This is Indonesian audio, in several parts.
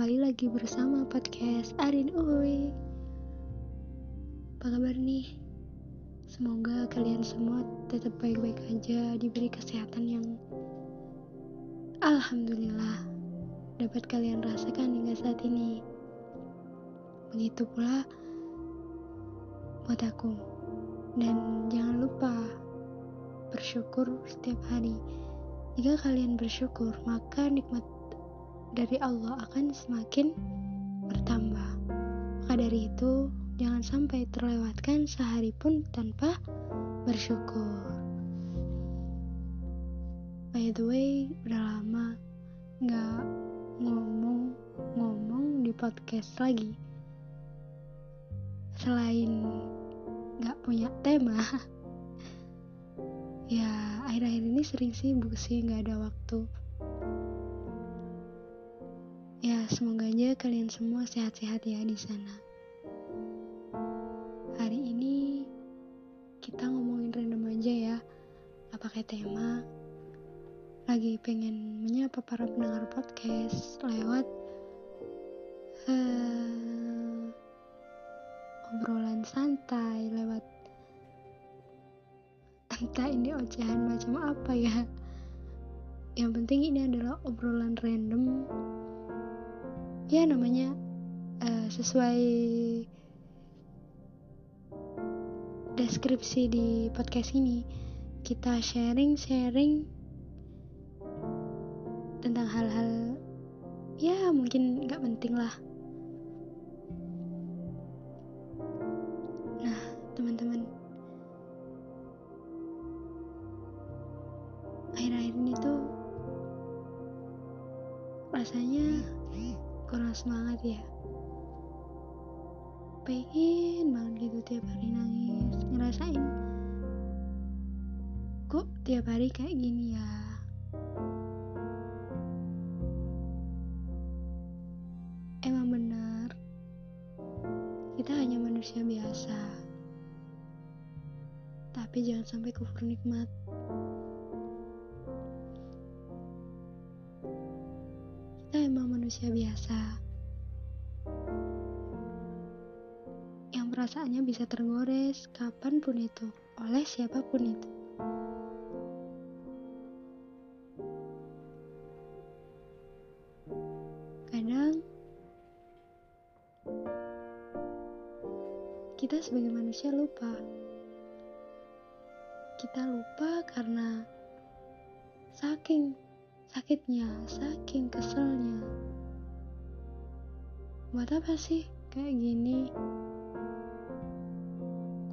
kembali lagi bersama podcast Arin Uy. Apa kabar nih? Semoga kalian semua tetap baik-baik aja, diberi kesehatan yang Alhamdulillah dapat kalian rasakan hingga saat ini. Begitu pula buat aku. Dan jangan lupa bersyukur setiap hari. Jika kalian bersyukur, maka nikmat dari Allah akan semakin bertambah. Maka dari itu, jangan sampai terlewatkan sehari pun tanpa bersyukur. By the way, udah lama nggak ngomong-ngomong di podcast lagi. Selain nggak punya tema, ya akhir-akhir ini sering sibuk sih nggak ada waktu Ya, semoga aja kalian semua sehat-sehat ya di sana. Hari ini kita ngomongin random aja ya. Apa kayak tema? Lagi pengen menyapa para pendengar podcast lewat uh, obrolan santai lewat entah ini ocehan macam apa ya. Yang penting ini adalah obrolan random ya namanya uh, sesuai deskripsi di podcast ini kita sharing-sharing tentang hal-hal ya mungkin nggak penting lah semangat ya. Pengen banget gitu tiap hari nangis ngerasain. Kok tiap hari kayak gini ya? Emang benar kita hanya manusia biasa. Tapi jangan sampai kufur nikmat. Manusia biasa perasaannya bisa tergores kapan pun itu oleh siapa pun itu. Kadang kita sebagai manusia lupa. Kita lupa karena saking sakitnya, saking keselnya, buat apa sih kayak gini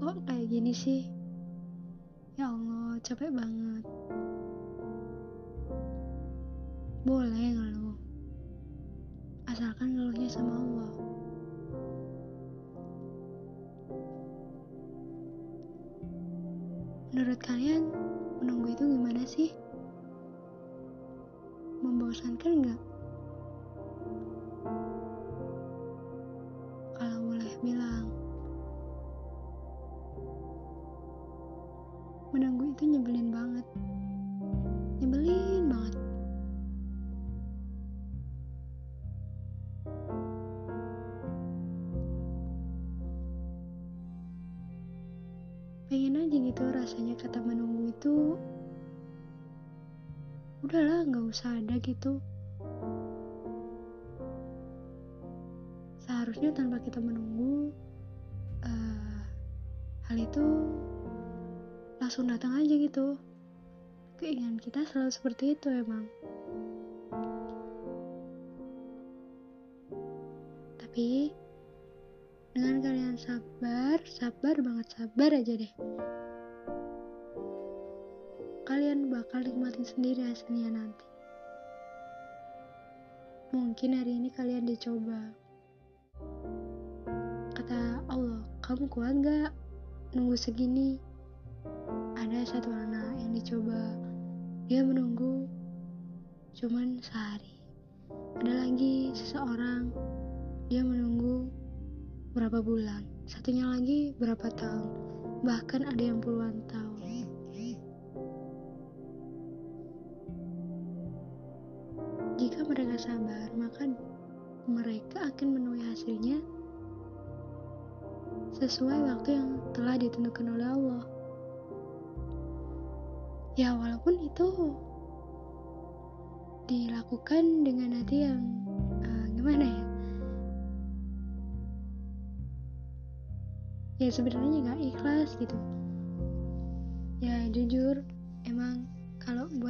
kok kayak gini sih? Ya Allah capek banget. Boleh ngeluh. Asalkan ngeluhnya sama Allah. Menurut kalian menunggu itu gimana sih? Membosankan nggak gitu. Seharusnya tanpa kita menunggu uh, hal itu langsung datang aja gitu. Keinginan kita selalu seperti itu emang. Tapi dengan kalian sabar sabar banget sabar aja deh. Kalian bakal nikmatin sendiri hasilnya nanti mungkin hari ini kalian dicoba Kata Allah, kamu kuat gak nunggu segini? Ada satu anak yang dicoba, dia menunggu cuman sehari. Ada lagi seseorang, dia menunggu berapa bulan, satunya lagi berapa tahun, bahkan ada yang puluhan tahun. Jika mereka sabar, maka mereka akan menuai hasilnya sesuai waktu yang telah ditentukan oleh Allah. Ya, walaupun itu dilakukan dengan hati yang uh, gimana ya? Ya sebenarnya nggak ikhlas gitu. Ya jujur,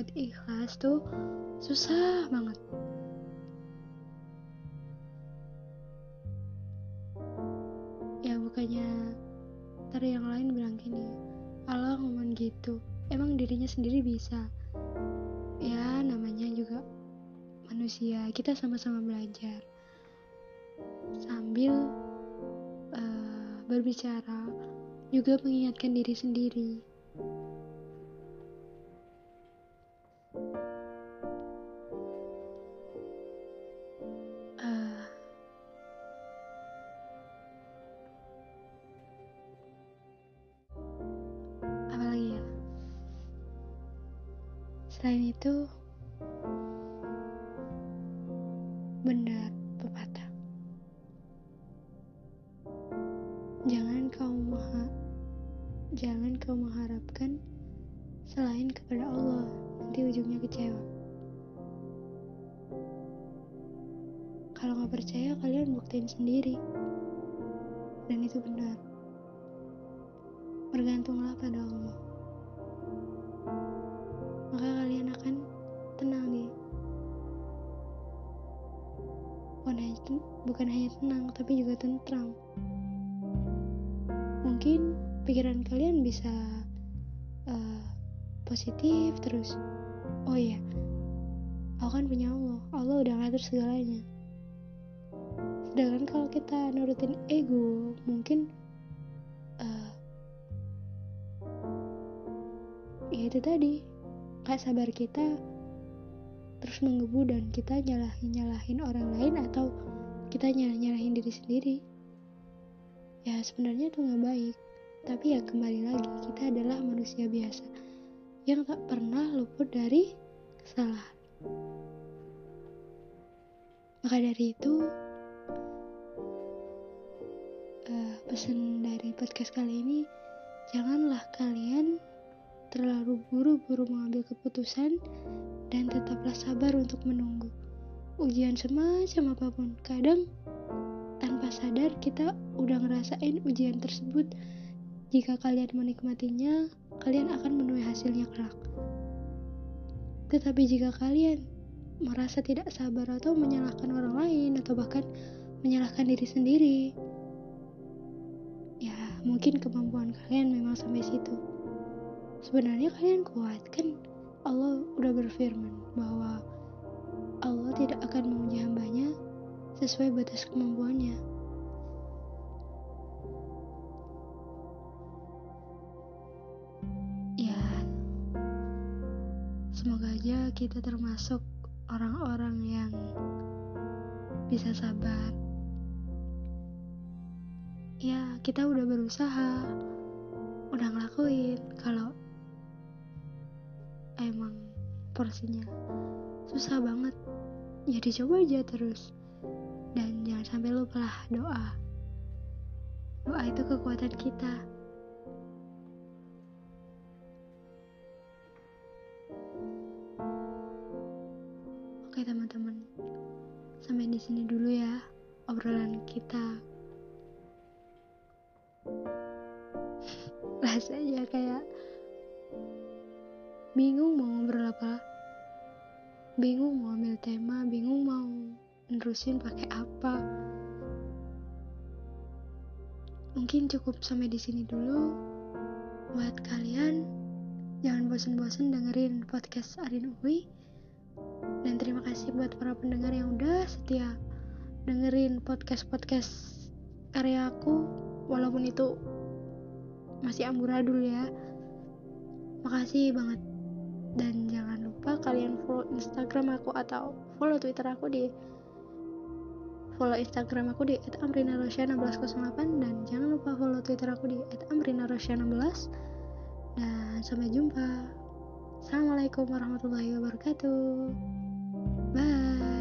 buat ikhlas tuh susah banget. bukannya ntar yang lain bilang gini Allah ngomong gitu. Emang dirinya sendiri bisa. Ya namanya juga manusia. Kita sama-sama belajar. Sambil uh, berbicara juga mengingatkan diri sendiri Selain itu, benar pepatah. Jangan kau maha, jangan kau mengharapkan selain kepada Allah, nanti ujungnya kecewa. Kalau nggak percaya, kalian buktiin sendiri. Dan itu benar. Bergantunglah pada Allah maka kalian akan tenang nih bukan hanya, bukan hanya tenang tapi juga tentram mungkin pikiran kalian bisa uh, positif terus oh iya aku kan punya Allah. Allah udah ngatur segalanya. Sedangkan kalau kita nurutin ego mungkin uh, ya itu tadi gak sabar kita terus menggebu dan kita nyalahin nyalahin orang lain atau kita nyalah nyalahin diri sendiri. Ya sebenarnya itu nggak baik. Tapi ya kembali lagi kita adalah manusia biasa yang tak pernah luput dari kesalahan. Maka dari itu uh, pesan dari podcast kali ini janganlah kalian terlalu buru-buru mengambil keputusan dan tetaplah sabar untuk menunggu. Ujian semacam apa pun, kadang tanpa sadar kita udah ngerasain ujian tersebut. Jika kalian menikmatinya, kalian akan menuai hasilnya kelak. Tetapi jika kalian merasa tidak sabar atau menyalahkan orang lain atau bahkan menyalahkan diri sendiri, ya mungkin kemampuan kalian memang sampai situ sebenarnya kalian kuat kan? Allah udah berfirman bahwa Allah tidak akan menguji hambanya sesuai batas kemampuannya. Ya semoga aja kita termasuk orang-orang yang bisa sabar. Ya kita udah berusaha udah ngelakuin. Kalau emang porsinya susah banget. Jadi coba aja terus. Dan jangan sampai lupa lah doa. Doa itu kekuatan kita. Oke teman-teman. Sampai di sini dulu ya obrolan kita. Rasanya kayak bingung mau ngobrol apa? Bingung mau ambil tema bingung mau nerusin pakai apa? Mungkin cukup sampai di sini dulu. Buat kalian jangan bosan-bosan dengerin podcast Arin Uwi dan terima kasih buat para pendengar yang udah setia dengerin podcast-podcast karya aku. Walaupun itu masih amburadul ya. Makasih banget dan jangan lupa kalian follow instagram aku atau follow twitter aku di follow instagram aku di @amrinarosya1608 dan jangan lupa follow twitter aku di @amrinarosya16 dan sampai jumpa. Assalamualaikum warahmatullahi wabarakatuh. Bye